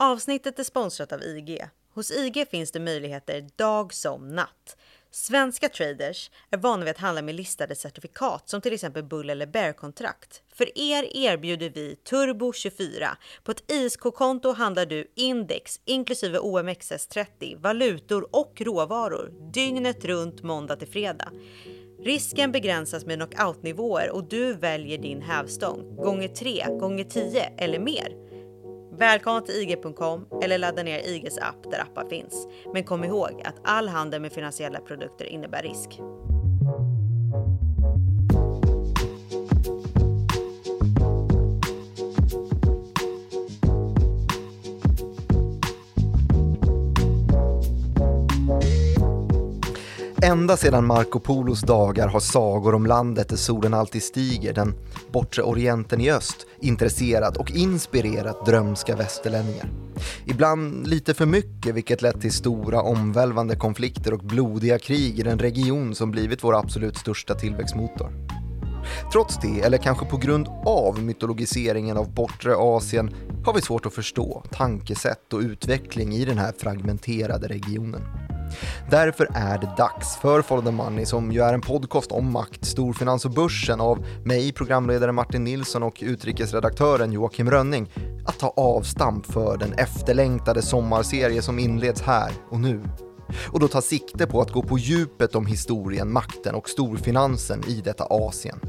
Avsnittet är sponsrat av IG. Hos IG finns det möjligheter dag som natt. Svenska traders är vana vid att handla med listade certifikat som till exempel bull eller bear-kontrakt. För er erbjuder vi Turbo 24. På ett ISK-konto handlar du index inklusive OMXS30, valutor och råvaror dygnet runt måndag till fredag. Risken begränsas med knockoutnivåer och du väljer din hävstång gånger 3, gånger 10 eller mer. Välkomna till IG.com eller ladda ner IGs app där appar finns. Men kom ihåg att all handel med finansiella produkter innebär risk. Ända sedan Marco Polos dagar har sagor om landet där solen alltid stiger, den bortre orienten i öst, intresserat och inspirerat drömska västerlänningar. Ibland lite för mycket, vilket lett till stora omvälvande konflikter och blodiga krig i den region som blivit vår absolut största tillväxtmotor. Trots det, eller kanske på grund av mytologiseringen av bortre Asien, har vi svårt att förstå tankesätt och utveckling i den här fragmenterade regionen. Därför är det dags för Follow the Money som ju är en podcast om makt, storfinans och börsen av mig, programledare Martin Nilsson och utrikesredaktören Joakim Rönning att ta avstamp för den efterlängtade sommarserie som inleds här och nu. Och då ta sikte på att gå på djupet om historien, makten och storfinansen i detta Asien.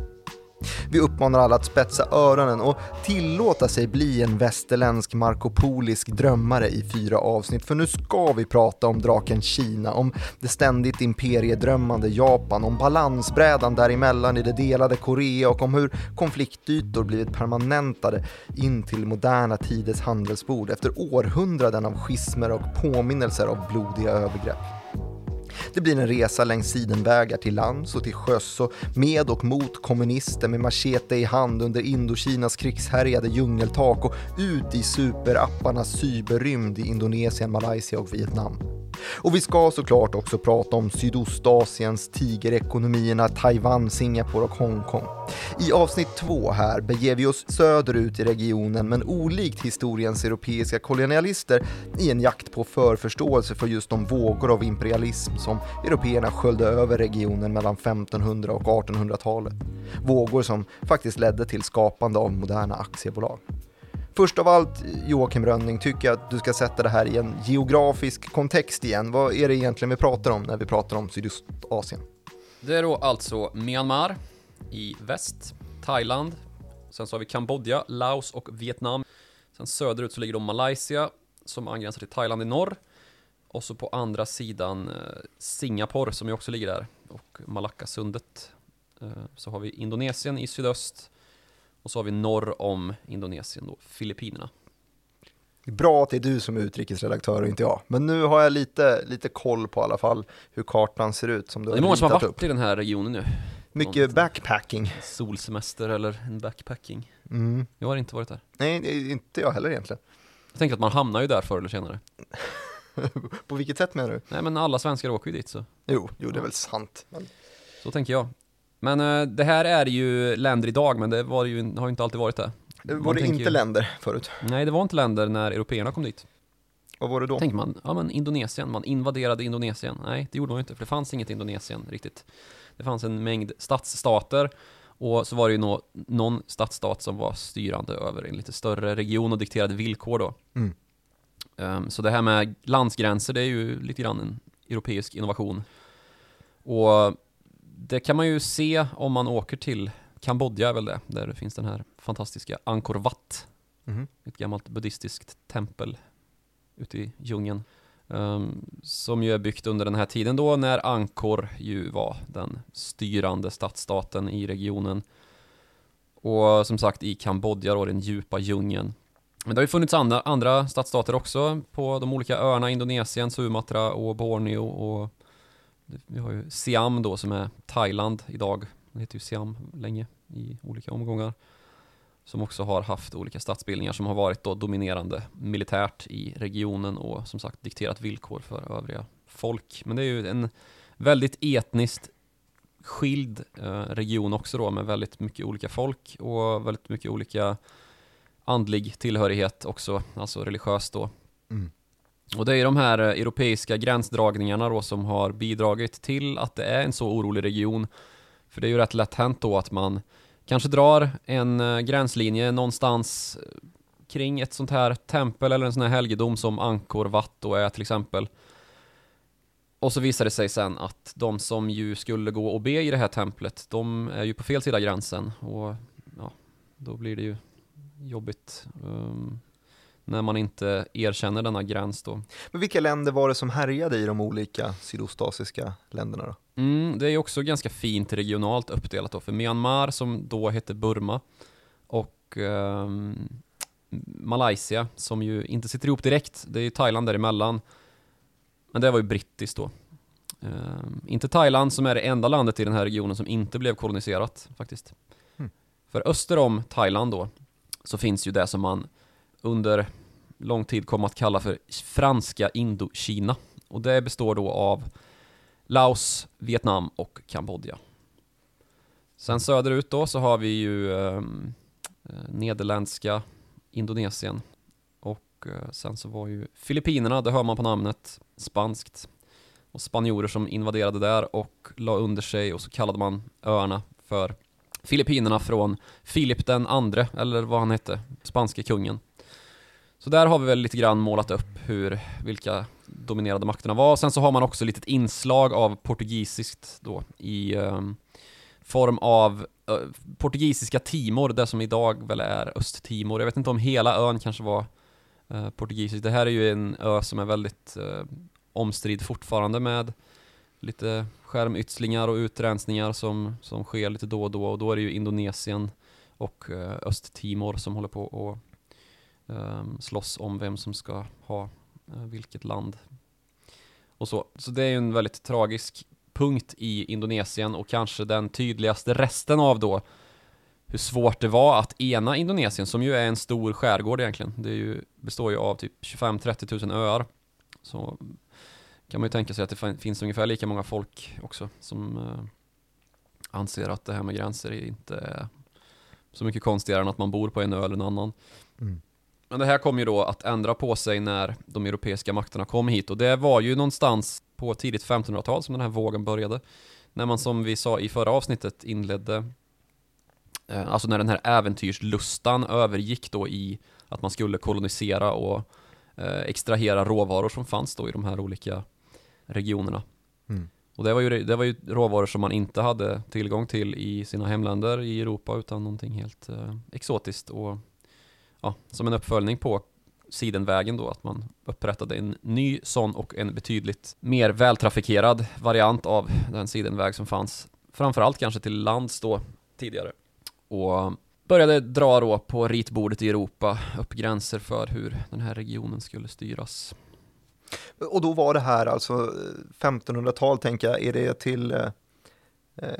Vi uppmanar alla att spetsa öronen och tillåta sig bli en västerländsk markopolisk drömmare i fyra avsnitt, för nu ska vi prata om draken Kina, om det ständigt imperiedrömmande Japan, om balansbrädan däremellan i det delade Korea och om hur konfliktytor blivit permanentade in till moderna tiders handelsbord efter århundraden av schismer och påminnelser av blodiga övergrepp. Det blir en resa längs sidenvägar till lands och till sjöss och med och mot kommunister med machete i hand under Indokinas krigshärjade djungeltak och ut i superapparnas cyberrymd i Indonesien, Malaysia och Vietnam. Och vi ska såklart också prata om Sydostasiens tigerekonomierna Taiwan, Singapore och Hongkong. I avsnitt två här beger vi oss söderut i regionen men olikt historiens europeiska kolonialister i en jakt på förförståelse för just de vågor av imperialism som européerna sköljde över regionen mellan 1500 och 1800-talet. Vågor som faktiskt ledde till skapande av moderna aktiebolag. Först av allt, Joakim Rönning, tycker jag att du ska sätta det här i en geografisk kontext igen. Vad är det egentligen vi pratar om när vi pratar om Sydostasien? Det är då alltså Myanmar i väst, Thailand, sen så har vi Kambodja, Laos och Vietnam. Sen söderut så ligger då Malaysia som angränsar till Thailand i norr. Och så på andra sidan eh, Singapore som ju också ligger där och Malackasundet. Eh, så har vi Indonesien i sydöst och så har vi norr om Indonesien då, Filippinerna. Bra att det är du som är utrikesredaktör och inte jag. Men nu har jag lite, lite koll på i alla fall hur kartan ser ut som du Det är många som har varit upp. i den här regionen nu. Mycket backpacking. Solsemester eller en backpacking. Mm. Jag har inte varit där. Nej, inte jag heller egentligen. Jag tänker att man hamnar ju där förr eller senare. på vilket sätt menar du? Nej men alla svenskar åker ju dit så. Jo, jo det är väl sant. Men... Så tänker jag. Men eh, det här är ju länder idag, men det var ju, har ju inte alltid varit det. Var Man det inte ju- länder förut? Nej, det var inte länder när européerna kom dit. Vad var det då? tänker man, ja men Indonesien, man invaderade Indonesien. Nej, det gjorde man ju inte, för det fanns inget Indonesien riktigt. Det fanns en mängd stadsstater och så var det ju nå, någon stadsstat som var styrande över en lite större region och dikterade villkor då. Mm. Ehm, så det här med landsgränser, det är ju lite grann en europeisk innovation. Och det kan man ju se om man åker till Kambodja är väl det, där det finns den här fantastiska Angkor Wat, Mhm. ett gammalt buddhistiskt tempel ute i djungeln. ehm, som ju är byggt under den här tiden då när Angkor ju var den styrande stadsstaten i regionen. Och som sagt i Kambodja då, den djupa djungeln. Men det har ju funnits andra, andra stadsstater också på de olika öarna, Indonesien, Sumatra och Borneo och vi har ju Siam då som är Thailand idag. Det heter ju Siam länge i olika omgångar. Som också har haft olika statsbildningar som har varit då dominerande militärt i regionen och som sagt dikterat villkor för övriga folk. Men det är ju en väldigt etniskt skild eh, region också då med väldigt mycket olika folk och väldigt mycket olika andlig tillhörighet också, alltså religiöst då. Mm. Och det är de här eh, europeiska gränsdragningarna då som har bidragit till att det är en så orolig region. För det är ju rätt lätt hänt då att man kanske drar en eh, gränslinje någonstans eh, kring ett sånt här tempel eller en sån här helgedom som Angkor Wat då är till exempel. Och så visar det sig sen att de som ju skulle gå och be i det här templet, de är ju på fel sida gränsen och ja, då blir det ju jobbigt um, när man inte erkänner denna gräns då. Men vilka länder var det som härjade i de olika sydostasiska länderna då? Mm, det är också ganska fint regionalt uppdelat då, för Myanmar som då hette Burma och um, Malaysia som ju inte sitter ihop direkt, det är ju Thailand däremellan. Men det var ju brittiskt då. Um, inte Thailand som är det enda landet i den här regionen som inte blev koloniserat faktiskt. Mm. För öster om Thailand då så finns ju det som man under lång tid kom att kalla för franska Indokina. Och det består då av Laos, Vietnam och Kambodja. Sen söderut då så har vi ju ehm, eh, nederländska Indonesien och eh, sen så var ju Filippinerna, det hör man på namnet, spanskt och spanjorer som invaderade där och la under sig och så kallade man öarna för Filippinerna från Filip den andre, eller vad han hette, spanske kungen. Så där har vi väl lite grann målat upp hur, vilka dominerade makterna var. Sen så har man också litet inslag av portugisiskt då i eh, form av eh, portugisiska Timor, det som idag väl är Östtimor. Jag vet inte om hela ön kanske var eh, portugisiskt. Det här är ju en ö som är väldigt eh, omstridd fortfarande med lite skärmytslingar och utrensningar som, som sker lite då och då och då är det ju Indonesien och eh, Östtimor som håller på och um, slåss om vem som ska ha eh, vilket land och så. Så det är ju en väldigt tragisk punkt i Indonesien och kanske den tydligaste resten av då hur svårt det var att ena Indonesien som ju är en stor skärgård egentligen. Det är ju, består ju av typ 25-30 000 öar. Så kan man ju tänka sig att det finns ungefär lika många folk också som eh, anser att det här med gränser inte är så mycket konstigare än att man bor på en ö eller en annan. Mm. Men det här kom ju då att ändra på sig när de europeiska makterna kom hit och det var ju någonstans på tidigt 1500-tal som den här vågen började. När man som vi sa i förra avsnittet inledde, eh, alltså när den här äventyrslustan övergick då i att man skulle kolonisera och eh, extrahera råvaror som fanns då i de här olika regionerna. Mm. Och det var, ju, det var ju råvaror som man inte hade tillgång till i sina hemländer i Europa utan någonting helt eh, exotiskt och ja, som en uppföljning på sidenvägen då, att man upprättade en ny sån och en betydligt mer vältrafikerad variant av den sidenväg som fanns framförallt kanske till lands då tidigare. Och började dra då på ritbordet i Europa upp gränser för hur den här regionen skulle styras. Och då var det här alltså eh, 1500-tal tänker jag, är det till eh,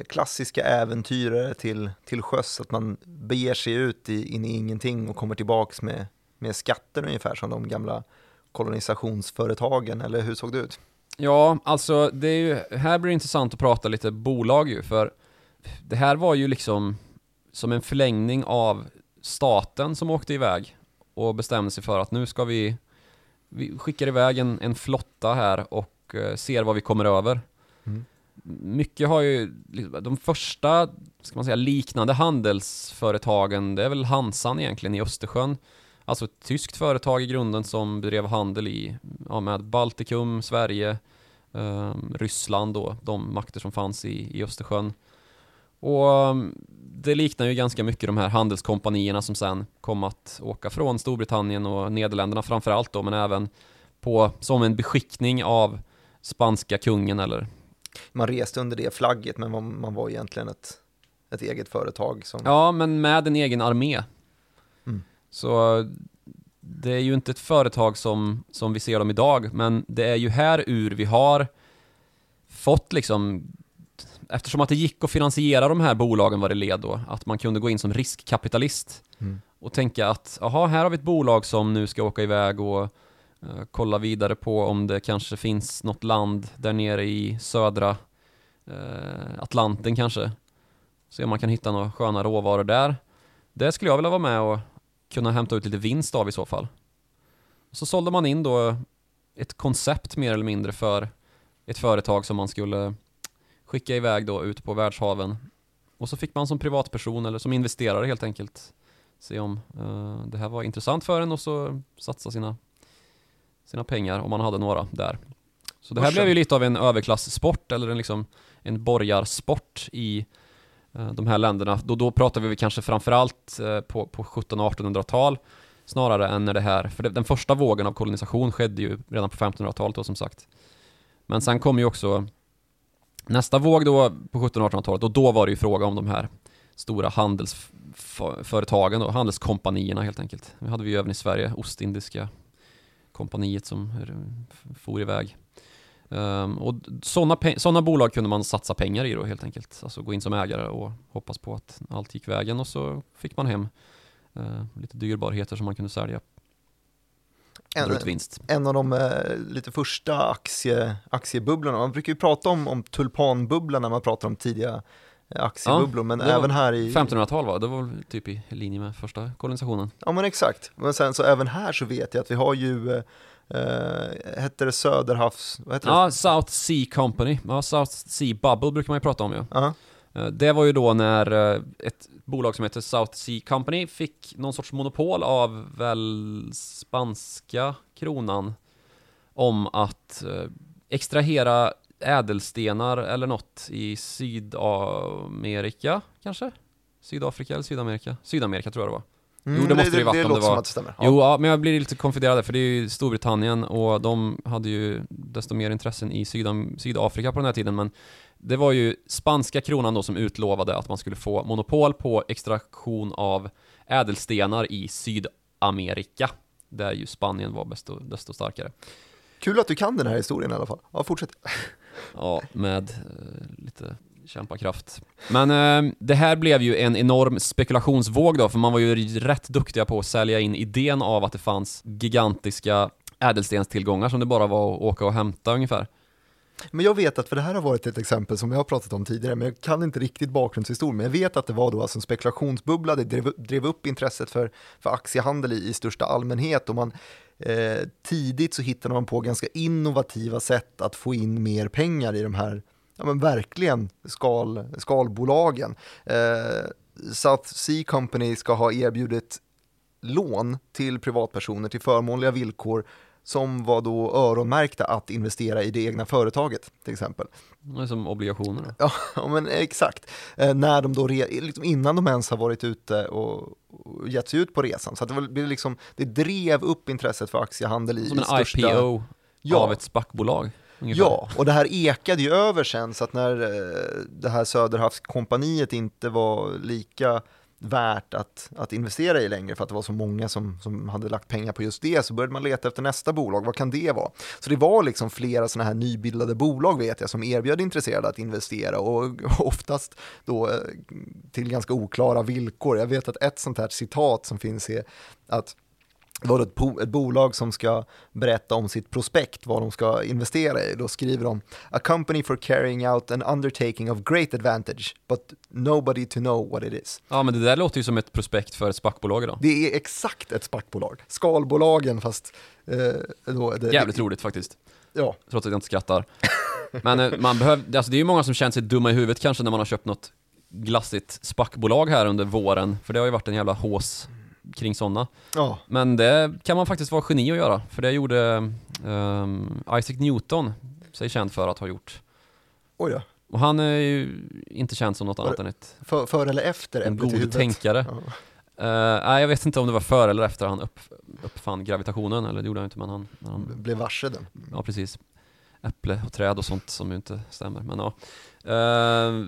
klassiska äventyrare till, till sjöss, att man beger sig ut i, in i ingenting och kommer tillbaks med, med skatter ungefär som de gamla kolonisationsföretagen, eller hur såg det ut? Ja, alltså det är ju, här blir det intressant att prata lite bolag ju, för det här var ju liksom som en förlängning av staten som åkte iväg och bestämde sig för att nu ska vi vi skickar iväg en, en flotta här och uh, ser vad vi kommer över. Mm. Mycket har ju, liksom, de första, ska man säga, liknande handelsföretagen, det är väl Hansan egentligen i Östersjön. Alltså ett tyskt företag i grunden som bedrev handel i, ja, med Baltikum, Sverige, eh, Ryssland och de makter som fanns i, i Östersjön. Och ehm, det liknar ju ganska mycket de här handelskompanierna som sen kom att åka från Storbritannien och Nederländerna framförallt då, men även på, som en beskickning av spanska kungen eller man reste under det flagget, men man, man var egentligen ett, ett eget företag som... Ja, men med en egen armé. Mm. Så det är ju inte ett företag som, som vi ser dem idag, men det är ju här ur vi har fått liksom eftersom att det gick att finansiera de här bolagen vad det led då, att man kunde gå in som riskkapitalist Mm. och tänka att, jaha, här har vi ett bolag som nu ska åka iväg och Eh, kolla vidare på om det kanske finns något land där nere i södra eh, Atlanten kanske. Se om man kan hitta några sköna råvaror där. Det skulle jag vilja vara med och kunna hämta ut lite vinst av i så fall. Så sålde man in då ett koncept mer eller mindre för ett företag som man skulle skicka iväg då ut på världshaven. Och så fick man som privatperson eller som investerare helt enkelt se om uh, det här var intressant för en och så satsa sina, sina pengar om man hade några där. Så det här blev ju lite av en överklasssport eller en, liksom, en borgarsport i uh, de här länderna. Då, då pratar vi kanske framförallt uh, på, på 1700-1800-tal snarare än när det här, för det, den första vågen av kolonisation skedde ju redan på 1500-talet då som sagt. Men sen kom ju också nästa våg då på 1700-1800-talet och då var det ju fråga om de här stora handelsföretagen och handelskompanierna helt enkelt. Det hade vi ju även i Sverige, Ostindiska kompaniet som for iväg. Um, och sådana, sådana bolag kunde man satsa pengar i då helt enkelt. Alltså gå in som ägare och hoppas på att allt gick vägen och så fick man hem uh, lite dyrbarheter som man kunde sälja. En, en av de uh, lite första aktie, aktiebubblorna, man brukar ju prata om, om tulpanbubblan när man pratar om tidiga aktiebubblor, ja, men även här i... 1500-tal var det, var väl typ i linje med första kolonisationen. Ja men exakt, men sen så även här så vet jag att vi har ju eh, hette det Söderhavs... Vad heter ja, det? South Sea Company. Ja, South Sea Bubble brukar man ju prata om ju. Ja. Uh, det var ju då när uh, ett bolag som heter South Sea Company fick någon sorts monopol av väl spanska kronan om att extrahera ädelstenar eller något i Sydamerika kanske? Sydafrika eller Sydamerika? Sydamerika tror jag det var. Mm, jo, det måste det, ju varit det, om det var. Det ja. Jo, ja, men jag blir lite konfunderad för det är ju Storbritannien och de hade ju desto mer intressen i Sydam Sydafrika på den här tiden, men det var ju spanska kronan då som utlovade att man skulle få monopol på extraktion av ädelstenar i Sydamerika, där ju Spanien var desto, desto starkare. Kul att du kan den här historien i alla fall. Ja, fortsätt. Ja, med eh, lite kämpakraft. Men eh, det här blev ju en enorm spekulationsvåg då, för man var ju rätt duktiga på att sälja in idén av att det fanns gigantiska ädelstenstillgångar som det bara var att åka och hämta ungefär. Men jag vet att, för det här har varit ett exempel som jag har pratat om tidigare, men jag kan inte riktigt bakgrundshistorien, men jag vet att det var då alltså en spekulationsbubbla, det drev, drev upp intresset för, för aktiehandel i, i största allmänhet och man eh, tidigt så hittade man på ganska innovativa sätt att få in mer pengar i de här ja, men verkligen skal, skalbolagen. Eh, South Sea Company ska ha erbjudit lån till privatpersoner till förmånliga villkor som var då öronmärkta att investera i det egna företaget till exempel. Som obligationer. Ja, men exakt. Eh, när de då, liksom innan de ens har varit ute och, och gett sig ut på resan. Så det, var, liksom, det drev upp intresset för aktiehandel i, som en största... IPO ja. av ett SPAC-bolag. Ungefär. Ja, och det här ekade ju över sen så att när eh, det här Söderhavskompaniet inte var lika värt att, att investera i längre för att det var så många som, som hade lagt pengar på just det så började man leta efter nästa bolag, vad kan det vara? Så det var liksom flera sådana här nybildade bolag vet jag som erbjöd intresserade att investera och oftast då eh, till ganska oklara villkor. Jag vet att ett sånt här citat som finns är att det var ett, ett, bolag som ska berätta om sitt prospekt, vad de ska investera i. Då skriver de “A company for carrying out an undertaking of great advantage, but nobody to know what it is”. Ja, men det där låter ju som ett prospekt för ett SPAC-bolag då. Det är exakt ett SPAC-bolag. Skalbolagen fast... Eh, då, det, Jävligt det, roligt faktiskt. Ja. Trots att jag inte skrattar. men eh, man behöver, alltså det är ju många som känner sig dumma i huvudet kanske när man har köpt något glassigt SPAC-bolag här under våren, för det har ju varit en jävla hås kring sådana. Ja. Men det kan man faktiskt vara geni att göra, för det gjorde um, Isaac Newton sig känd för att ha gjort. Oj ja. Och han är ju inte känd som något för, annat än ett... För, för eller efter En god tänkare. Ja. Uh, nej, jag vet inte om det var före eller efter han upp, uppfann gravitationen, eller det gjorde han inte, men han... Han blev varse den. Ja, precis. Äpple och träd och sånt som ju inte stämmer, men ja. Uh,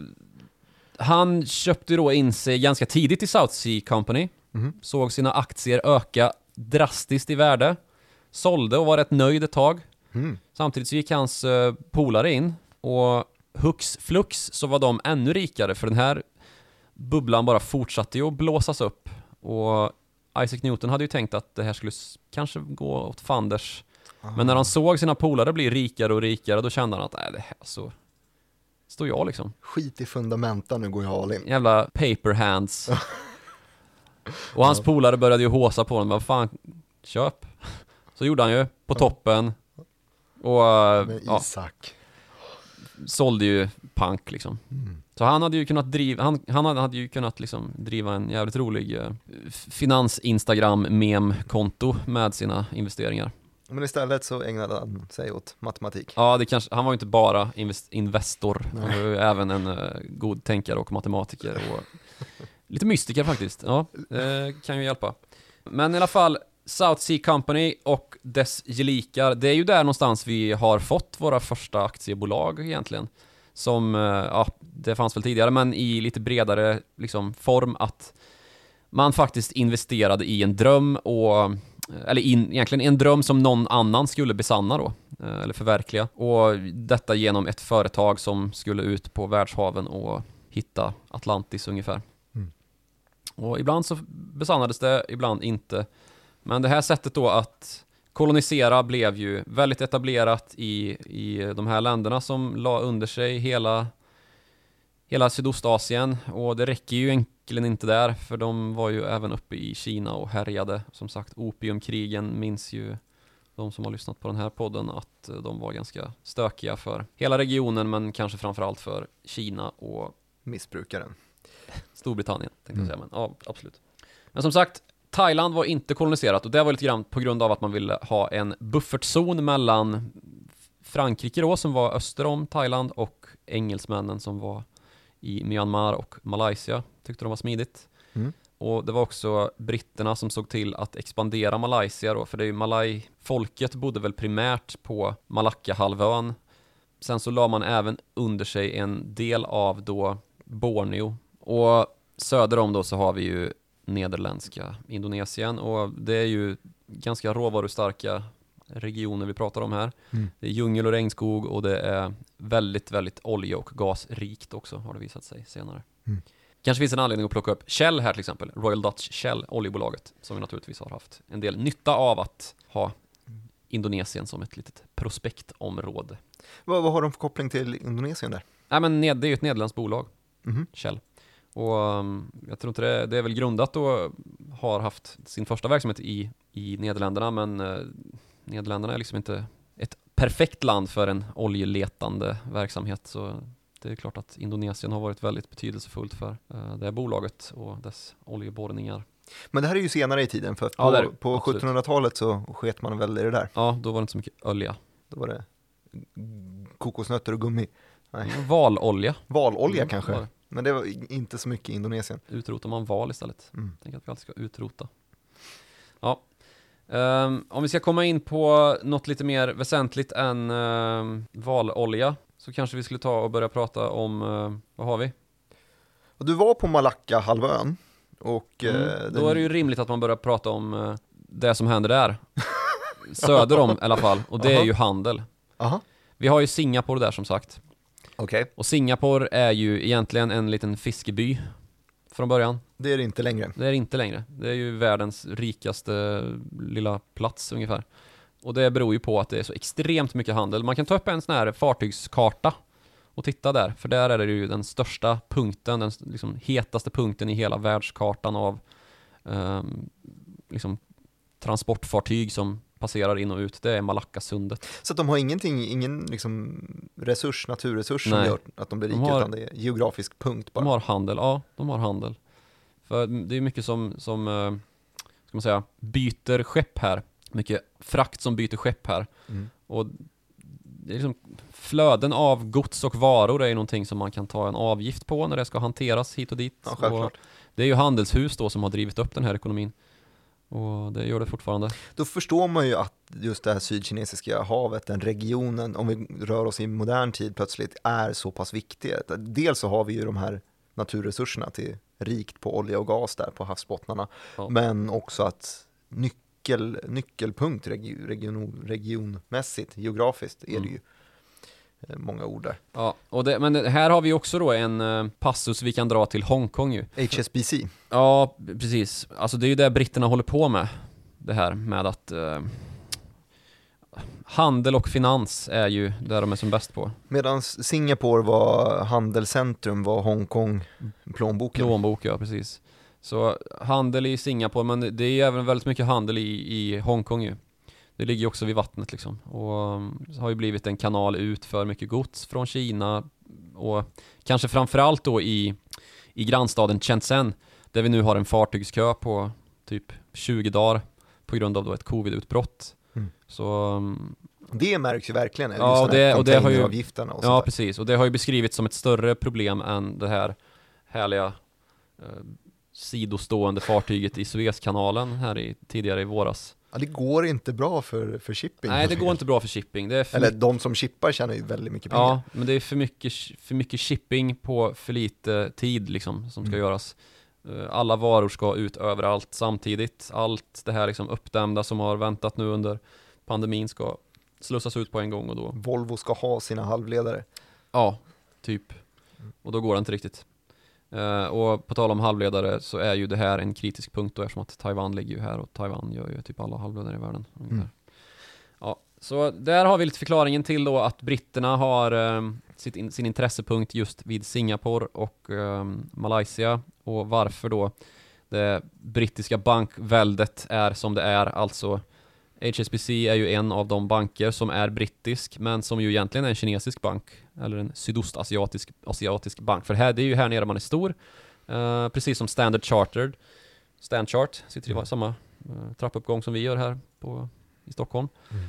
han köpte då in sig ganska tidigt i South Sea Company Mm. Såg sina aktier öka drastiskt i värde. Sålde och var rätt nöjd ett tag. Mm. Samtidigt så gick hans uh, polare in och hux flux så var de ännu rikare för den här bubblan bara fortsatte ju att blåsas upp. Och Isaac Newton hade ju tänkt att det här skulle kanske gå åt fanders. Aha. Men när han såg sina polare bli rikare och rikare då kände han att nej, det här så står jag liksom. Skit i fundamenta, nu går jag all in. Jävla paper hands. Och hans polare började ju håsa på honom, vad fan, köp. Så gjorde han ju, på toppen. Och eh, Med ja, Isak. sålde ju punk liksom. Mm. Så han hade ju kunnat driva, han, han hade, hade ju kunnat liksom driva en jävligt rolig eh, finans-instagram-mem-konto med sina investeringar. Men istället så ägnade han sig åt matematik. Ja, det kanske, han var ju inte bara invest, investor, han Nej. var ju även en uh, god tänkare och matematiker och lite mystiker faktiskt. Ja, eh, kan ju hjälpa. Men i alla fall, South Sea Company och dess gelikar, det är ju där någonstans vi har fått våra första aktiebolag egentligen. Som, eh, ja, det fanns väl tidigare, men i lite bredare liksom, form att man faktiskt investerade i en dröm och eller in, egentligen en dröm som någon annan skulle besanna då, eh, eller förverkliga. Och detta genom ett företag som skulle ut på världshaven och hitta Atlantis ungefär. Och ibland så besannades det, ibland inte. Men det här sättet då att kolonisera blev ju väldigt etablerat i, i de här länderna som la under sig hela, hela Sydostasien. Och det räcker ju egentligen inte där, för de var ju även uppe i Kina och härjade. Som sagt, opiumkrigen minns ju de som har lyssnat på den här podden att de var ganska stökiga för hela regionen, men kanske framförallt för Kina och Missbrukaren. Storbritannien, tänkte Mm. jag säga, men ja, absolut. Men som sagt, Thailand var inte koloniserat och det var lite grann på grund av att man ville ha en buffertzon mellan Frankrike då, som var öster om Thailand, och engelsmännen som var i Myanmar och Malaysia, tyckte de var smidigt. Mm. Och det var också britterna som såg till att expandera Malaysia då, för det är ju Malay-folket bodde väl primärt på Malacca-halvön. Sen så la man även under sig en del av då Borneo. Och söder om då så har vi ju nederländska Indonesien och det är ju ganska råvarustarka regioner vi pratar om här. Mm. Det är djungel och regnskog och det är väldigt, väldigt olje och gasrikt också har det visat sig senare. Mm. Kanske finns en anledning att plocka upp Shell här till exempel, Royal Dutch Shell, oljebolaget, som vi naturligtvis har haft en del nytta av att ha Indonesien som ett litet prospektområde. Vad, vad har de för koppling till Indonesien där? Nej men det är ju ett nederländskt bolag, Mhm. Shell. Och um, jag tror inte det, det är väl grundat och har haft sin första verksamhet i, i Nederländerna, men uh, Nederländerna är liksom inte ett perfekt land för en oljeletande verksamhet, så det är klart att Indonesien har varit väldigt betydelsefullt för uh, det här bolaget och dess oljeborrningar. Men det här är ju senare i tiden, för att Ja, på, det. på Absolut. 1700-talet så sket man väl i det där. Ja, då var det inte så mycket olja. Då var det kokosnötter och gummi. Nej. Valolja. Valolja Mm, kanske. Men det var inte så mycket i Indonesien. Utrotar man val istället. Mm. Tänk att vi alltid ska utrota. Ja. Ehm, om vi ska komma in på något lite mer väsentligt än um, valolja så kanske vi skulle ta och börja prata om, eh, vad har vi? Du var på Malacca-halvön och Mm. eh, Då är det ju rimligt att man börjar prata om eh, det som händer där. Söder om i alla fall, och det är Aha. ju handel. Aha, Vi har ju Singapore där som sagt. Okej. Och Singapore är ju egentligen en liten fiskeby från början. Det är det inte längre. Det är det inte längre. Det är ju världens rikaste lilla plats ungefär. Och det beror ju på att det är så extremt mycket handel. Man kan ta upp en sån här fartygskarta och titta där, för där är det ju den största punkten, den liksom hetaste punkten i hela världskartan av ehm, liksom transportfartyg som passerar in och ut. Det är Malackasundet. Så de har ingenting, ingen liksom resurs, naturresurs som Nej. gör att de blir De rika, har- utan det är geografisk punkt bara. De har handel, ja, de har handel. För det är mycket som, som eh, ska man säga, byter skepp här. Mycket frakt som byter skepp här. Mm. Och det är liksom, flöden av gods och varor är ju någonting som man kan ta en avgift på när det ska hanteras hit och dit. Ja, och det är ju handelshus då som har drivit upp den här ekonomin. Och det gör det fortfarande. Då förstår man ju att just det här sydkinesiska havet, den regionen, om vi rör oss i modern tid plötsligt, är så pass viktig. Dels så har vi ju de här naturresurserna till rikt på olja och gas där på havsbottnarna, Ja. men också att nyckel, nyckelpunkt regi, region, regionmässigt, geografiskt, är det Mm. ju många ord där. Ja, och det, men det- här har vi också då en eh, passus vi kan dra till Hongkong ju. HSBC, Ja, precis. Alltså det är ju det britterna håller på med. Det här med att eh, handel och finans är ju där de är som bäst på. medan Singapore var handelscentrum var Hongkong plånboken. Plånbok, ja precis. Så handel i Singapore, men det är ju även väldigt mycket handel i, i Hongkong ju. Det ligger ju också vid vattnet liksom och um, har ju blivit en kanal ut för mycket gods från Kina och kanske framförallt då i, i grannstaden Shenzhen där vi nu har en fartygskö på typ 20 dagar på grund av då ett covid-utbrott. Mm. Så um, Det märks ju verkligen. Ja, och det- och det har ju- och Ja, sånt där. precis. Och det har ju beskrivits som ett större problem än det här härliga eh, sidostående fartyget i Suezkanalen här i, tidigare i våras. Ja, det går inte bra för, för shipping. Nej, det går inte bra för shipping. Det är för Eller de som chippar tjänar ju väldigt mycket pengar. Ja, men det är för mycket, för mycket shipping på för lite tid liksom som ska Mm. göras. Eh, Alla varor ska ut överallt samtidigt. Allt det här liksom uppdämda som har väntat nu under pandemin ska slussas ut på en gång och då, Volvo ska ha sina halvledare. ja, typ. Och då går det inte riktigt. Eh, och på tal om halvledare så är ju det här en kritisk punkt då eftersom att Taiwan ligger ju här och Taiwan gör ju typ alla halvledare i världen. Mm. Ja, så där har vi lite förklaringen till då att britterna har sitt in, sin intressepunkt just vid Singapore och eh, Malaysia och varför då det brittiska bankväldet är som det är, alltså HSBC är ju en av de banker som är brittisk men som ju egentligen är en kinesisk bank eller en sydostasiatisk asiatisk bank för här, det är ju här nere man är stor eh, precis som Standard Chartered Standchart sitter i Mm. samma eh, trappuppgång som vi gör här på, i Stockholm Mm.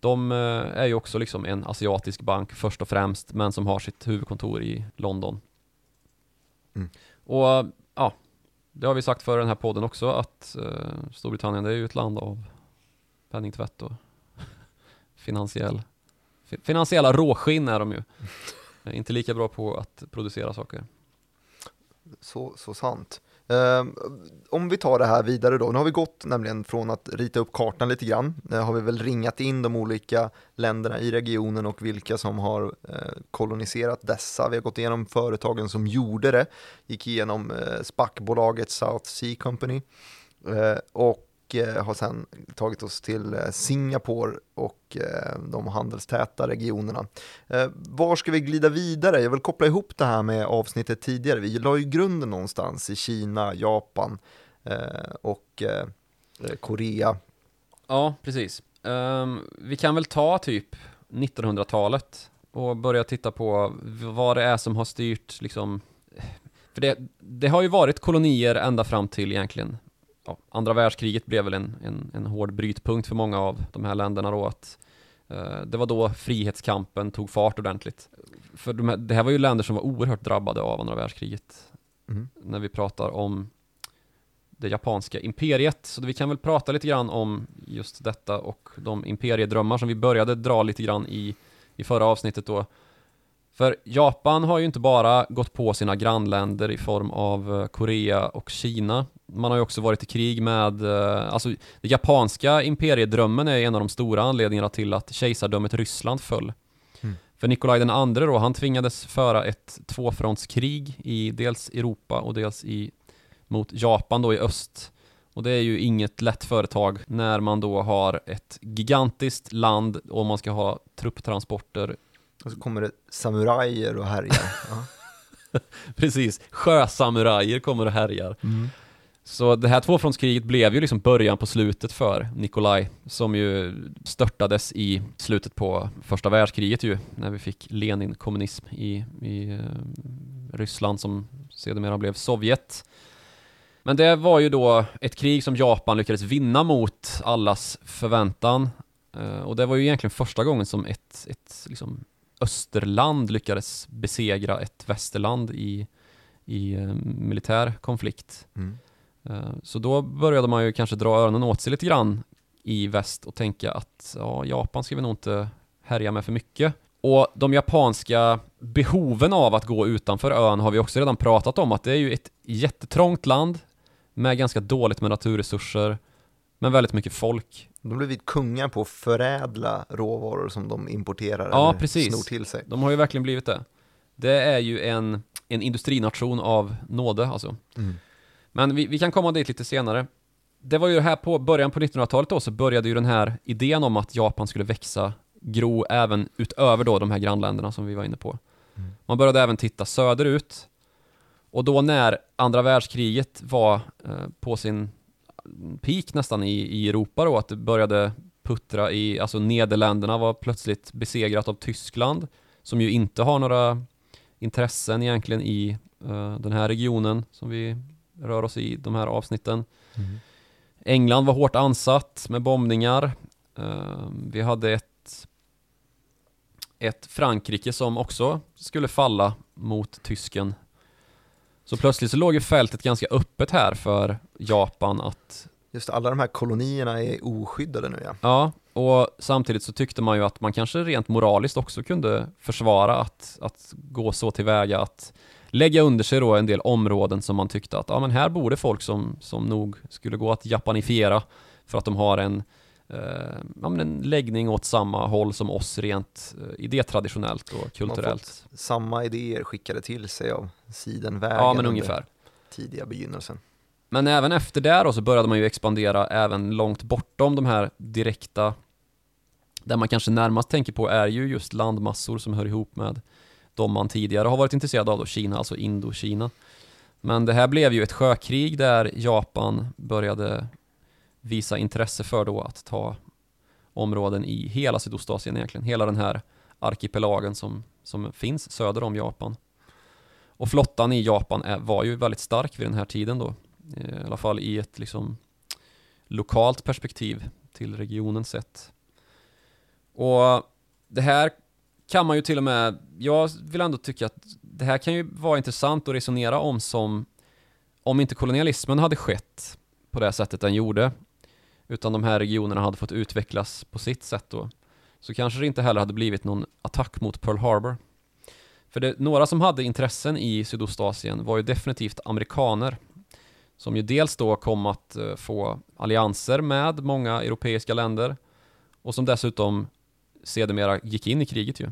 de eh, är ju också liksom en asiatisk bank först och främst, men som har sitt huvudkontor i London. Mm. Och ja, det har vi sagt för den här podden också, att Storbritannien det är ju ett land av penningtvätt och finansiell, fi- finansiella råskinn är de ju. Eh, Inte lika bra på att producera saker. Så, så sant. Ehm, om vi tar det här vidare då, nu har vi gått nämligen från att rita upp kartan lite grann, eh, har vi väl ringat in de olika länderna i regionen och vilka som har eh, koloniserat dessa. Vi har gått igenom företagen som gjorde det, gick igenom SPAC-bolaget South Sea Company eh, och eh, har sen tagit oss till eh, Singapore och eh, de handelstäta regionerna. Var ska vi glida vidare? Jag vill koppla ihop det här med avsnittet tidigare. Vi la ju grunden någonstans i Kina, Japan och Korea. Ja, precis. Ehm, vi kan väl ta typ 1900-talet och börja titta på vad det är som har styrt liksom För det, det har ju varit kolonier ända fram till egentligen ja, andra världskriget blev väl en, en, en hård brytpunkt för många av de här länderna då att eh, det var då frihetskampen tog fart ordentligt. För de här, det här var ju länder som var oerhört drabbade av andra världskriget Mm. när vi pratar om det japanska imperiet. Så vi kan väl prata lite grann om just detta och de imperiedrömmar som vi började dra lite grann i, i förra avsnittet då. För Japan har ju inte bara gått på sina grannländer i form av eh, Korea och Kina. Man har ju också varit i krig med, eh, alltså det japanska imperiedrömmen är en av de stora anledningarna till att kejsardömet Ryssland föll. Mm. För Nikolaj den andre då, han tvingades föra ett tvåfrontskrig i dels Europa och dels i, mot Japan då i öst. Och det är ju inget lätt företag när man då har ett gigantiskt land och man ska ha trupptransporter Och så kommer det samurajer och härjar. Ja. Precis, sjösamurajer kommer och härjar. Mm. Så det här tvåfrontskriget blev ju liksom början på slutet för Nikolaj, som ju störtades i slutet på första världskriget ju, när vi fick Lenin-kommunism i, i eh, Ryssland som sedermera blev Sovjet. Men det var ju då ett krig som Japan lyckades vinna mot allas förväntan. Eh, och det var ju egentligen första gången som ett, ett liksom österland lyckades besegra ett västerland i, i eh, militär konflikt. Mm. Eh, Så då började man ju kanske dra öronen åt sig lite grann i väst och tänka att ja, Japan ska vi nog inte härja med för mycket. Och de japanska behoven av att gå utanför ön har vi också redan pratat om att det är ju ett jättetrångt land med ganska dåligt med naturresurser men väldigt mycket folk. De har blivit kungar på att förädla råvaror som de importerar Ja, eller precis. snor till sig. De har ju verkligen blivit det. Det är ju en, en industrination av nåde alltså. Mm. Men vi, vi kan komma dit lite senare. Det var ju här på början på 1900-talet då så började ju den här idén om att Japan skulle växa gro även utöver då de här grannländerna som vi var inne på. Mm. Man började även titta söderut. Och då när andra världskriget var eh, på sin peak nästan i, i Europa då, att det började puttra i, alltså Nederländerna var plötsligt besegrat av Tyskland som ju inte har några intressen egentligen i uh, den här regionen som vi rör oss i de här avsnitten. Mm. England var hårt ansatt med bombningar. Uh, vi hade ett, ett Frankrike som också skulle falla mot tysken. Så plötsligt så låg ju fältet ganska öppet här för Japan att Just alla de här kolonierna är oskyddade nu ja. Ja, och samtidigt så tyckte man ju att man kanske rent moraliskt också kunde försvara att, att gå så tillväga att lägga under sig då en del områden som man tyckte att ja men här bor det folk som, som nog skulle gå att japanifiera för att de har en, eh, ja, men en läggning åt samma håll som oss rent eh, idétraditionellt och kulturellt. samma idéer skickade till sig av sidenvägen ja, men ungefär. tidiga begynnelsen. Men även efter det då så började man ju expandera även långt bortom de här direkta Det man kanske närmast tänker på är ju just landmassor som hör ihop med de man tidigare har varit intresserad av då, Kina, alltså Indokina. Men det här blev ju ett sjökrig där Japan började visa intresse för då att ta områden i hela Sydostasien egentligen, hela den här arkipelagen som, som finns söder om Japan. Och flottan i Japan är, var ju väldigt stark vid den här tiden då. Eh, I alla fall i ett liksom lokalt perspektiv till regionen sett. Och det här kan man ju till och med, jag vill ändå tycka att det här kan ju vara intressant att resonera om som om inte kolonialismen hade skett på det sättet den gjorde utan de här regionerna hade fått utvecklas på sitt sätt då så kanske det inte heller hade blivit någon attack mot Pearl Harbor. För det, några som hade intressen i Sydostasien var ju definitivt amerikaner som ju dels då kom att eh, få allianser med många europeiska länder och som dessutom sedermera gick in i kriget ju.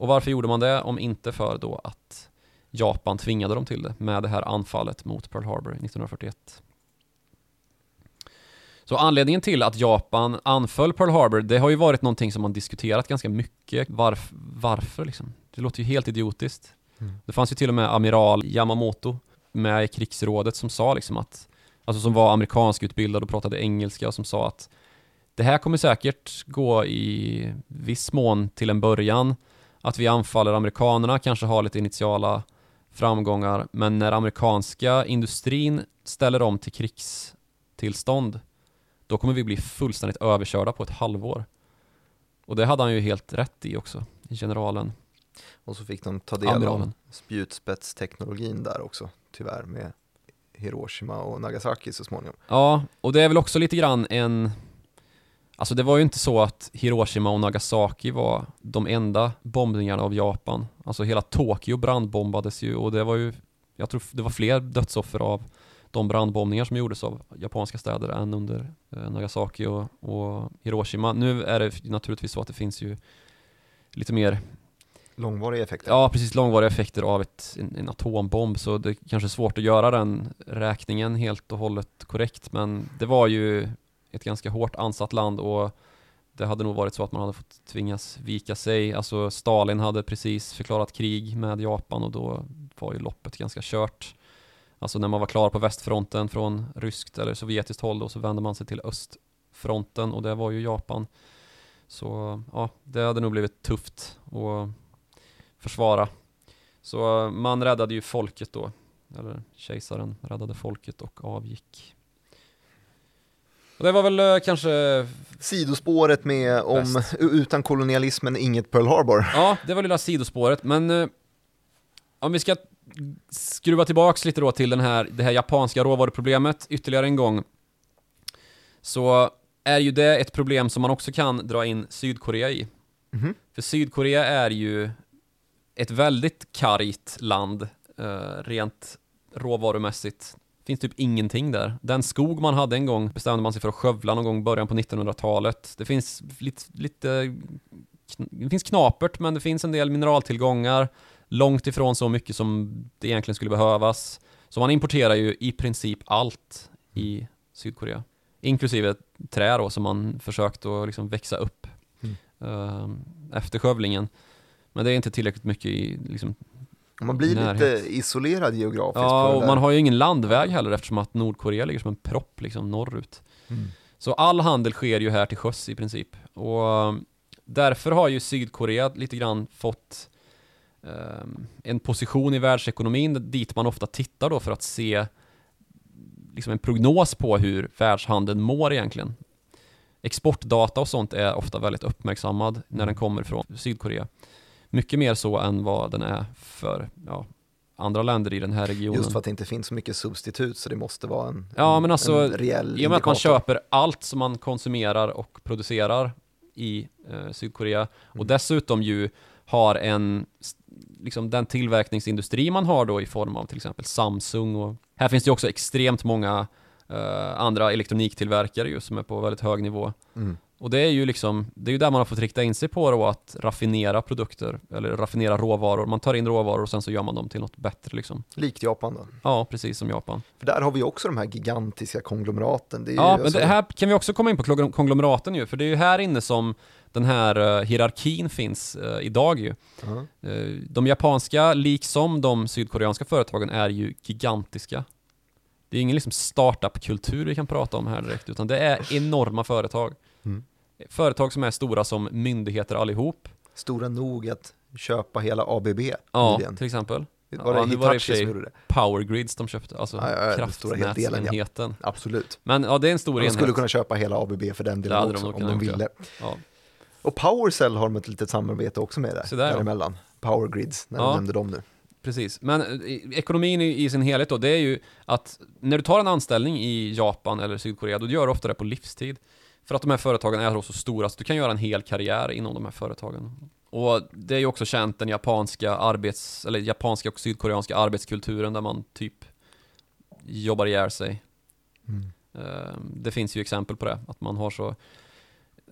Och varför gjorde man det om inte för då att Japan tvingade dem till det med det här anfallet mot Pearl Harbor 1941. Så anledningen till att Japan anföll Pearl Harbor, det har ju varit någonting som man diskuterat ganska mycket. Varf varför liksom? Det låter ju helt idiotiskt. Mm. Det fanns ju till och med amiral Yamamoto med i krigsrådet som sa liksom att, alltså som var amerikansk utbildad och pratade engelska och som sa att det här kommer säkert gå i viss mån till en början att vi anfaller amerikanerna, kanske har lite initiala framgångar, men när amerikanska industrin ställer om till krigstillstånd, då kommer vi bli fullständigt överkörda på ett halvår. Och det hade han ju helt rätt i också, generalen. Och så fick de ta del Amiralen. av spjutspetsteknologin där också, tyvärr, med Hiroshima och Nagasaki så småningom. Ja, och det är väl också lite grann en Alltså det var ju inte så att Hiroshima och Nagasaki var de enda bombningarna av Japan. Alltså hela Tokyo brandbombades ju och det var ju, jag tror det var fler dödsoffer av de brandbombningar som gjordes av japanska städer än under eh, Nagasaki och, och Hiroshima. Nu är det naturligtvis så att det finns ju lite mer Långvariga effekter? Ja, precis. Långvariga effekter av ett, en, en, atombomb. Så det är kanske är svårt att göra den räkningen helt och hållet korrekt. Men det var ju ett ganska hårt ansatt land och det hade nog varit så att man hade fått tvingas vika sig. Alltså Stalin hade precis förklarat krig med Japan och då var ju loppet ganska kört. Alltså när man var klar på västfronten från ryskt eller sovjetiskt håll då så vände man sig till östfronten och det var ju Japan. Så ja, det hade nog blivit tufft att försvara. Så man räddade ju folket då, eller kejsaren räddade folket och avgick. Och det var väl eh, kanske... Sidospåret med om utan kolonialismen inget Pearl Harbor. Ja, det var lilla sidospåret, men eh, om vi ska skruva tillbaks lite då till den här, det här japanska råvaruproblemet ytterligare en gång. Så är ju det ett problem som man också kan dra in Sydkorea i. Mm -hmm. För Sydkorea är ju ett väldigt kargt land, eh, rent råvarumässigt finns typ ingenting där. Den skog man hade en gång bestämde man sig för att skövla någon gång i början på 1900-talet. Det finns lite, lite det finns knapert, men det finns en del mineraltillgångar. Långt ifrån så mycket som det egentligen skulle behövas. Så man importerar ju i princip allt i Sydkorea. Inklusive trä då, som man försökt att liksom växa upp mm. uh, efter skövlingen. Men det är inte tillräckligt mycket i liksom, man blir närhet. lite isolerad geografiskt. Ja, och man har ju ingen landväg heller eftersom att Nordkorea ligger som en propp liksom norrut. Mm. Så all handel sker ju här till sjöss i princip. Och um, därför har ju Sydkorea lite grann fått um, en position i världsekonomin dit man ofta tittar då för att se liksom en prognos på hur världshandeln mår egentligen. Exportdata och sånt är ofta väldigt uppmärksammad när den kommer från Sydkorea. Mycket mer så än vad den är för ja, andra länder i den här regionen. Just för att det inte finns så mycket substitut så det måste vara en, Ja, en, men alltså, en rejäl I och med att man köper allt som man konsumerar och producerar i eh, Sydkorea och Mm. dessutom ju har en, liksom den tillverkningsindustri man har då i form av till exempel Samsung och här finns det ju också extremt många eh, andra elektroniktillverkare ju som är på väldigt hög nivå. Mm. Och det är ju liksom, det är ju där man har fått rikta in sig på då att raffinera produkter, eller raffinera råvaror. Man tar in råvaror och sen så gör man dem till något bättre liksom. Likt Japan då. Ja, precis som Japan. För där har vi också de här gigantiska konglomeraten. Ja, men alltså- det här kan vi också komma in på konglomeraten ju, för det är ju här inne som den här eh, hierarkin finns eh, idag ju. Ja. Eh, de japanska, liksom de sydkoreanska företagen, är ju gigantiska. Det är ingen liksom startup-kultur vi kan prata om här direkt, utan det är enorma företag. Mm. Företag som är stora som myndigheter allihop. Stora nog att köpa hela ABB Ja, nyligen. till exempel. Var Ja, det nu var det som gjorde det? Power Grids de köpte, alltså Ja, ja, ja, delen, ja. kraftnätsenheten. Absolut. Men ja, det är en stor De enhet. skulle kunna köpa hela ABB för den delen de också nog om de ville. Ja. Och Powercell har de ett litet samarbete också med där, Så där, ja. däremellan. Power Grids, när Ja. du nämnde dem nu. Precis, men eh, ekonomin i, i sin helhet då, det är ju att när du tar en anställning i Japan eller Sydkorea, då gör du ofta det på livstid. För att de här företagen är så stora, så du kan göra en hel karriär inom de här företagen. Och det är ju också känt den japanska arbets, eller japanska och sydkoreanska arbetskulturen där man typ jobbar ihjäl sig. Mm. Eh, Det finns ju exempel på det, att man har så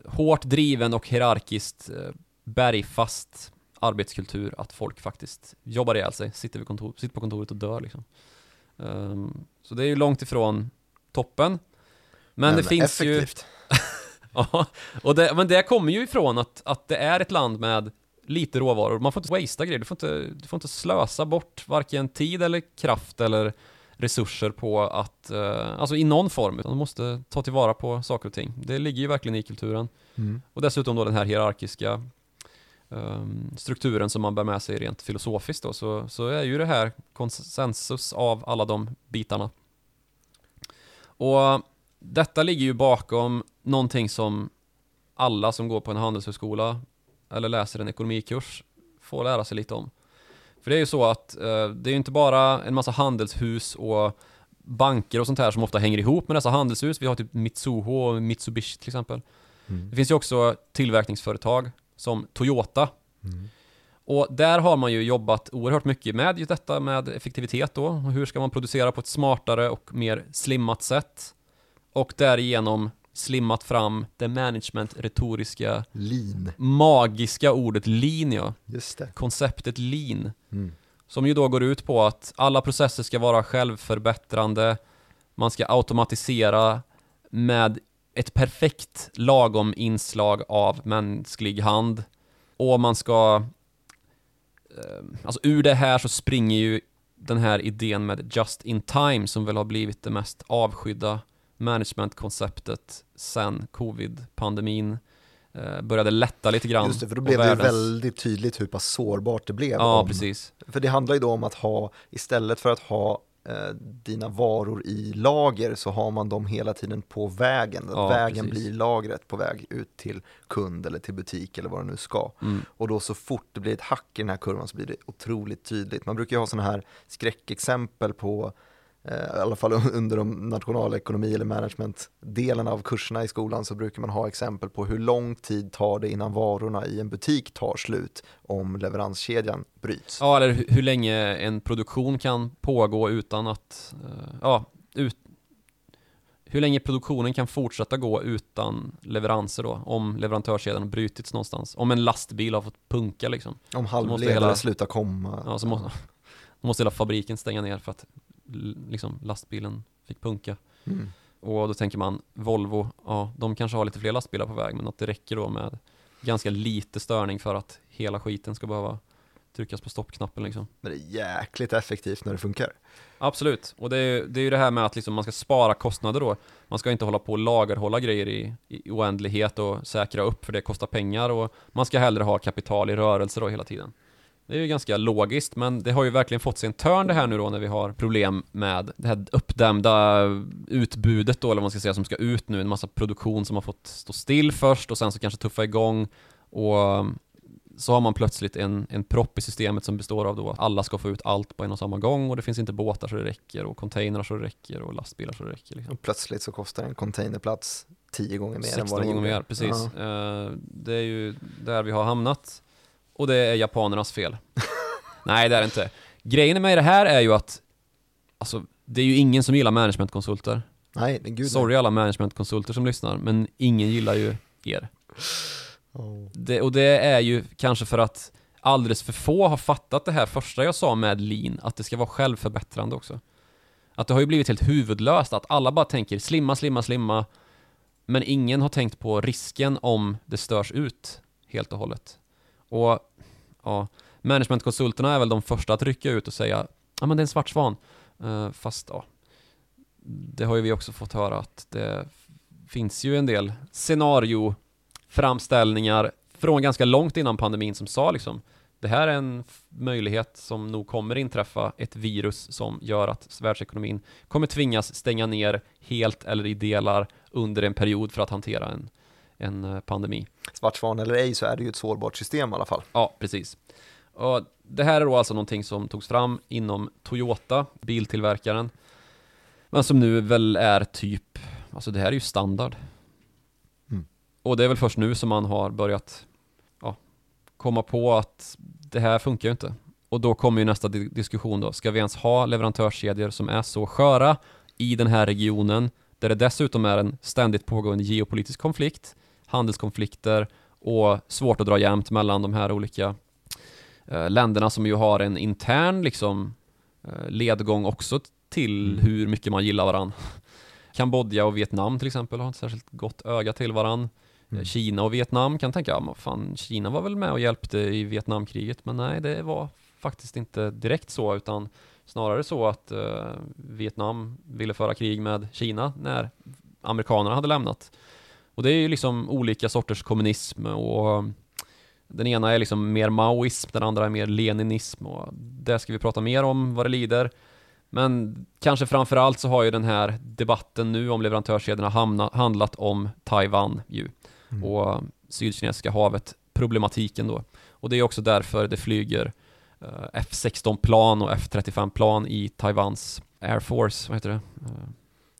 hårt driven och hierarkiskt eh, bergfast arbetskultur att folk faktiskt jobbar ihjäl sig, sitter, vid kontor, sitter på kontoret och dör liksom. Ehm, så det är ju långt ifrån toppen. Men, det finns ju... Ja, och det, men det kommer ju ifrån att, att det är ett land med lite råvaror. Man får inte wastea grejer, du får inte, du får inte slösa bort varken tid eller kraft eller resurser på att, eh, alltså i någon form, utan du måste ta tillvara på saker och ting. Det ligger ju verkligen i kulturen. Mm. Och dessutom då den här hierarkiska ehm, strukturen som man bär med sig rent filosofiskt då, så, så är ju det här konsensus av alla de bitarna. Och detta ligger ju bakom någonting som alla som går på en handelshögskola eller läser en ekonomikurs får lära sig lite om. För det är ju så att eh, det är ju inte bara en massa handelshus och banker och sånt här som ofta hänger ihop med dessa handelshus. Vi har typ Mitsuho och Mitsubishi till exempel. Mm. Det finns ju också tillverkningsföretag som Toyota. Mm. Och där har man ju jobbat oerhört mycket med just detta med effektivitet då. Hur ska man producera på ett smartare och mer slimmat sätt? Och därigenom slimmat fram det management-retoriska, Lean, magiska ordet lean ja. just det. Konceptet lean. Mm. Som ju då går ut på att alla processer ska vara självförbättrande, man ska automatisera med ett perfekt lagom inslag av mänsklig hand och man ska eh, Alltså ur det här så springer ju den här idén med just in time som väl har blivit det mest avskydda managementkonceptet sen covid-pandemin eh, började lätta lite grann. Just det, för då blev det ju väldigt tydligt hur pass sårbart det blev. Ja, om, precis. För det handlar ju då om att ha, istället för att ha eh, dina varor i lager så har man dem hela tiden på vägen. Ja, vägen precis. blir lagret på väg ut till kund eller till butik eller vad det nu ska. Mm. Och då så fort det blir ett hack i den här kurvan så blir det otroligt tydligt. Man brukar ju ha sådana här skräckexempel på, i alla fall under de nationalekonomi eller management-delen av kurserna i skolan så brukar man ha exempel på hur lång tid tar det innan varorna i en butik tar slut om leveranskedjan bryts. Ja, eller hur, länge en produktion kan pågå utan att, eh, ja, ut, hur länge produktionen kan fortsätta gå utan leveranser då, om leverantörskedjan har brutits någonstans. Om en lastbil har fått punka liksom. Om halvledare hela- slutar komma. Ja, så måste, måste hela fabriken stänga ner för att liksom, lastbilen fick punka. Mm. Och då tänker man, Volvo, ja, de kanske har lite fler lastbilar på väg, men att det räcker då med ganska lite störning för att hela skiten ska behöva tryckas på stoppknappen liksom. Men det är jäkligt effektivt när det funkar. Absolut, och det är, det är ju det här med att liksom man ska spara kostnader då. Man ska inte hålla på och lagerhålla grejer i, i oändlighet och säkra upp för det kostar pengar och man ska hellre ha kapital i rörelse då hela tiden. Det är ju ganska logiskt, men det har ju verkligen fått sig en törn det här nu då när vi har problem med det här uppdämda utbudet då, eller vad man ska säga, som ska ut nu. En massa produktion som har fått stå still först och sen så kanske tuffa igång och så har man plötsligt en, en propp i systemet som består av då att alla ska få ut allt på en och samma gång och det finns inte båtar så det räcker och containrar så det räcker och lastbilar så det räcker. Liksom. Och plötsligt så kostar en containerplats tio gånger mer än vad 16 det gånger gjorde. mer, precis. Ja. Eh, det är ju där vi har hamnat. Och det är japanernas fel. Nej, det är det inte. Grejen med det här är ju att, alltså, det är ju ingen som gillar managementkonsulter. Nej, men gud Sorry alla managementkonsulter som lyssnar, men ingen gillar ju er. Oh. Det, och det är ju kanske för att alldeles för få har fattat det här första jag sa med lean, att det ska vara självförbättrande också. Att det har ju blivit helt huvudlöst, att alla bara tänker slimma, slimma, slimma, men ingen har tänkt på risken om det störs ut helt och hållet. Och ja, managementkonsulterna är väl de första att rycka ut och säga ja men det är en svart svan. Uh, fast ja, det har ju vi också fått höra att det finns ju en del scenario framställningar från ganska långt innan pandemin som sa liksom det här är en möjlighet som nog kommer inträffa, ett virus som gör att världsekonomin kommer tvingas stänga ner helt eller i delar under en period för att hantera en, en eh, pandemi. Svart svan eller ej så är det ju ett sårbart system i alla fall. Ja, precis. Och det här är då alltså någonting som togs fram inom Toyota, biltillverkaren, men som nu väl är typ, alltså det här är ju standard. Mm. Och det är väl först nu som man har börjat ja, komma på att det här funkar ju inte. Och då kommer ju nästa di- diskussion då, ska vi ens ha leverantörskedjor som är så sköra i den här regionen, där det dessutom är en ständigt pågående geopolitisk konflikt, handelskonflikter och svårt att dra jämnt mellan de här olika eh, länderna som ju har en intern liksom eh, ledgång också till Mm. hur mycket man gillar varann. Kambodja och Vietnam till exempel har inte särskilt gott öga till varann. Mm. Kina och Vietnam kan tänka, ja fan Kina var väl med och hjälpte i Vietnamkriget, men nej det var faktiskt inte direkt så, utan snarare så att eh, Vietnam ville föra krig med Kina när amerikanerna hade lämnat. Och det är ju liksom olika sorters kommunism och den ena är liksom mer maoism, den andra är mer leninism och det ska vi prata mer om vad det lider. Men kanske framförallt så har ju den här debatten nu om leverantörskedjorna hamna, handlat om Taiwan ju Mm. och Sydkinesiska havet, problematiken då. Och det är också därför det flyger eh, F-16-plan och F-35-plan i Taiwans Air Force, vad heter det?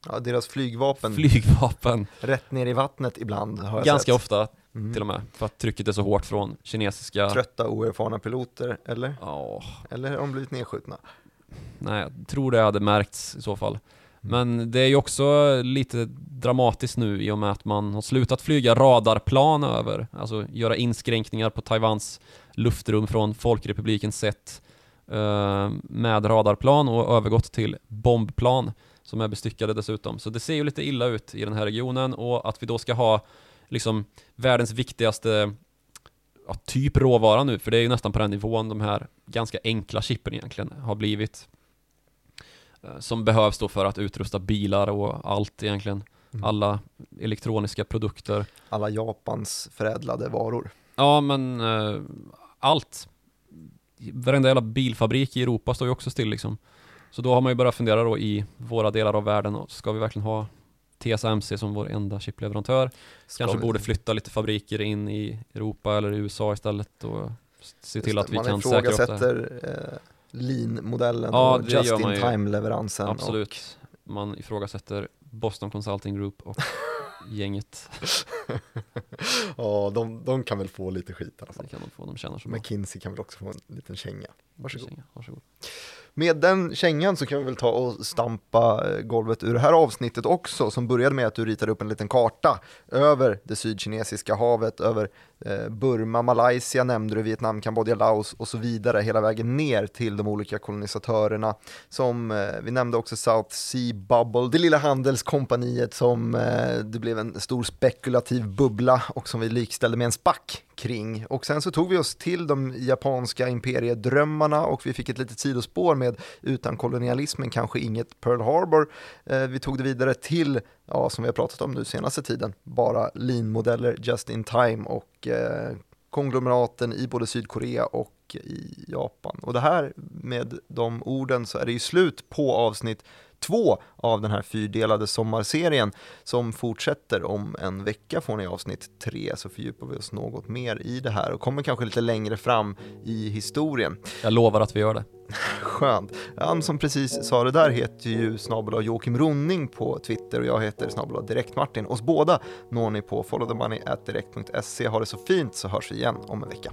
Ja, deras flygvapen Flygvapen. rätt ner i vattnet ibland har jag Ganska sett. ofta Mm. till och med, för att trycket är så hårt från kinesiska... Trötta oerfarna piloter, eller? Ja, Eller har de blivit nedskjutna? nej, jag tror det hade märkts i så fall. Mm. Men det är ju också lite dramatiskt nu i och med att man har slutat flyga radarplan över, alltså göra inskränkningar på Taiwans luftrum från Folkrepublikens sätt eh, med radarplan och övergått till bombplan som är bestyckade dessutom. Så det ser ju lite illa ut i den här regionen och att vi då ska ha liksom världens viktigaste ja, typ råvara nu, för det är ju nästan på den nivån de här ganska enkla chippen egentligen har blivit. Eh, Som behövs då för att utrusta bilar och allt egentligen. Mm. Alla elektroniska produkter. Alla Japans förädlade varor. Ja, men eh, allt. Varenda jävla bilfabrik i Europa står ju också still liksom. Så då har man ju börjat fundera då i våra delar av världen, och ska vi verkligen ha TSMC som vår enda chipleverantör? Ska Kanske vi- borde flytta lite fabriker in i Europa eller i USA istället och se till Just att vi man kan säkra upp det här. ifrågasätter eh, lean-modellen Ja, och det gör just man. Absolut. Man ifrågasätter Boston Consulting Group och gänget. Ja, de, de kan väl få lite skit i alla fall. Det kan de få, de tjänar så bra. McKinsey kan väl också få en liten känga. Varsågod. Varsågod. Med den kängan så kan vi väl ta och stampa eh, golvet ur det här avsnittet också, som började med att du ritade upp en liten karta över det sydkinesiska havet, över eh, Burma, Malaysia nämnde du, Vietnam, Kambodja, Laos och så vidare, hela vägen ner till de olika kolonisatörerna. Som eh, vi nämnde också South Sea Bubble, det lilla handelskompaniet som det blev blev en stor spekulativ bubbla och som vi likställde med en spack kring. Och sen så tog vi oss till de japanska imperiedrömmarna och vi fick ett litet sidospår med utan kolonialismen kanske inget Pearl Harbor. Eh, vi tog det vidare till, ja, som vi har pratat om nu senaste tiden, bara lean-modeller just in time och eh, konglomeraten i både Sydkorea och i Japan. Och det här med de orden så är det ju slut på avsnitt två av den här fyrdelade sommarserien som fortsätter om en vecka får ni avsnitt tre så fördjupar vi oss något mer i det här och kommer kanske lite längre fram i historien. Jag lovar att vi gör det. Skönt. Han som precis sa det där heter ju snabel Joakim Ronning på Twitter och jag heter snabel Direkt Martin. Oss båda når ni på followthemoney.direkt.se. Ha det så fint så hörs vi igen om en vecka.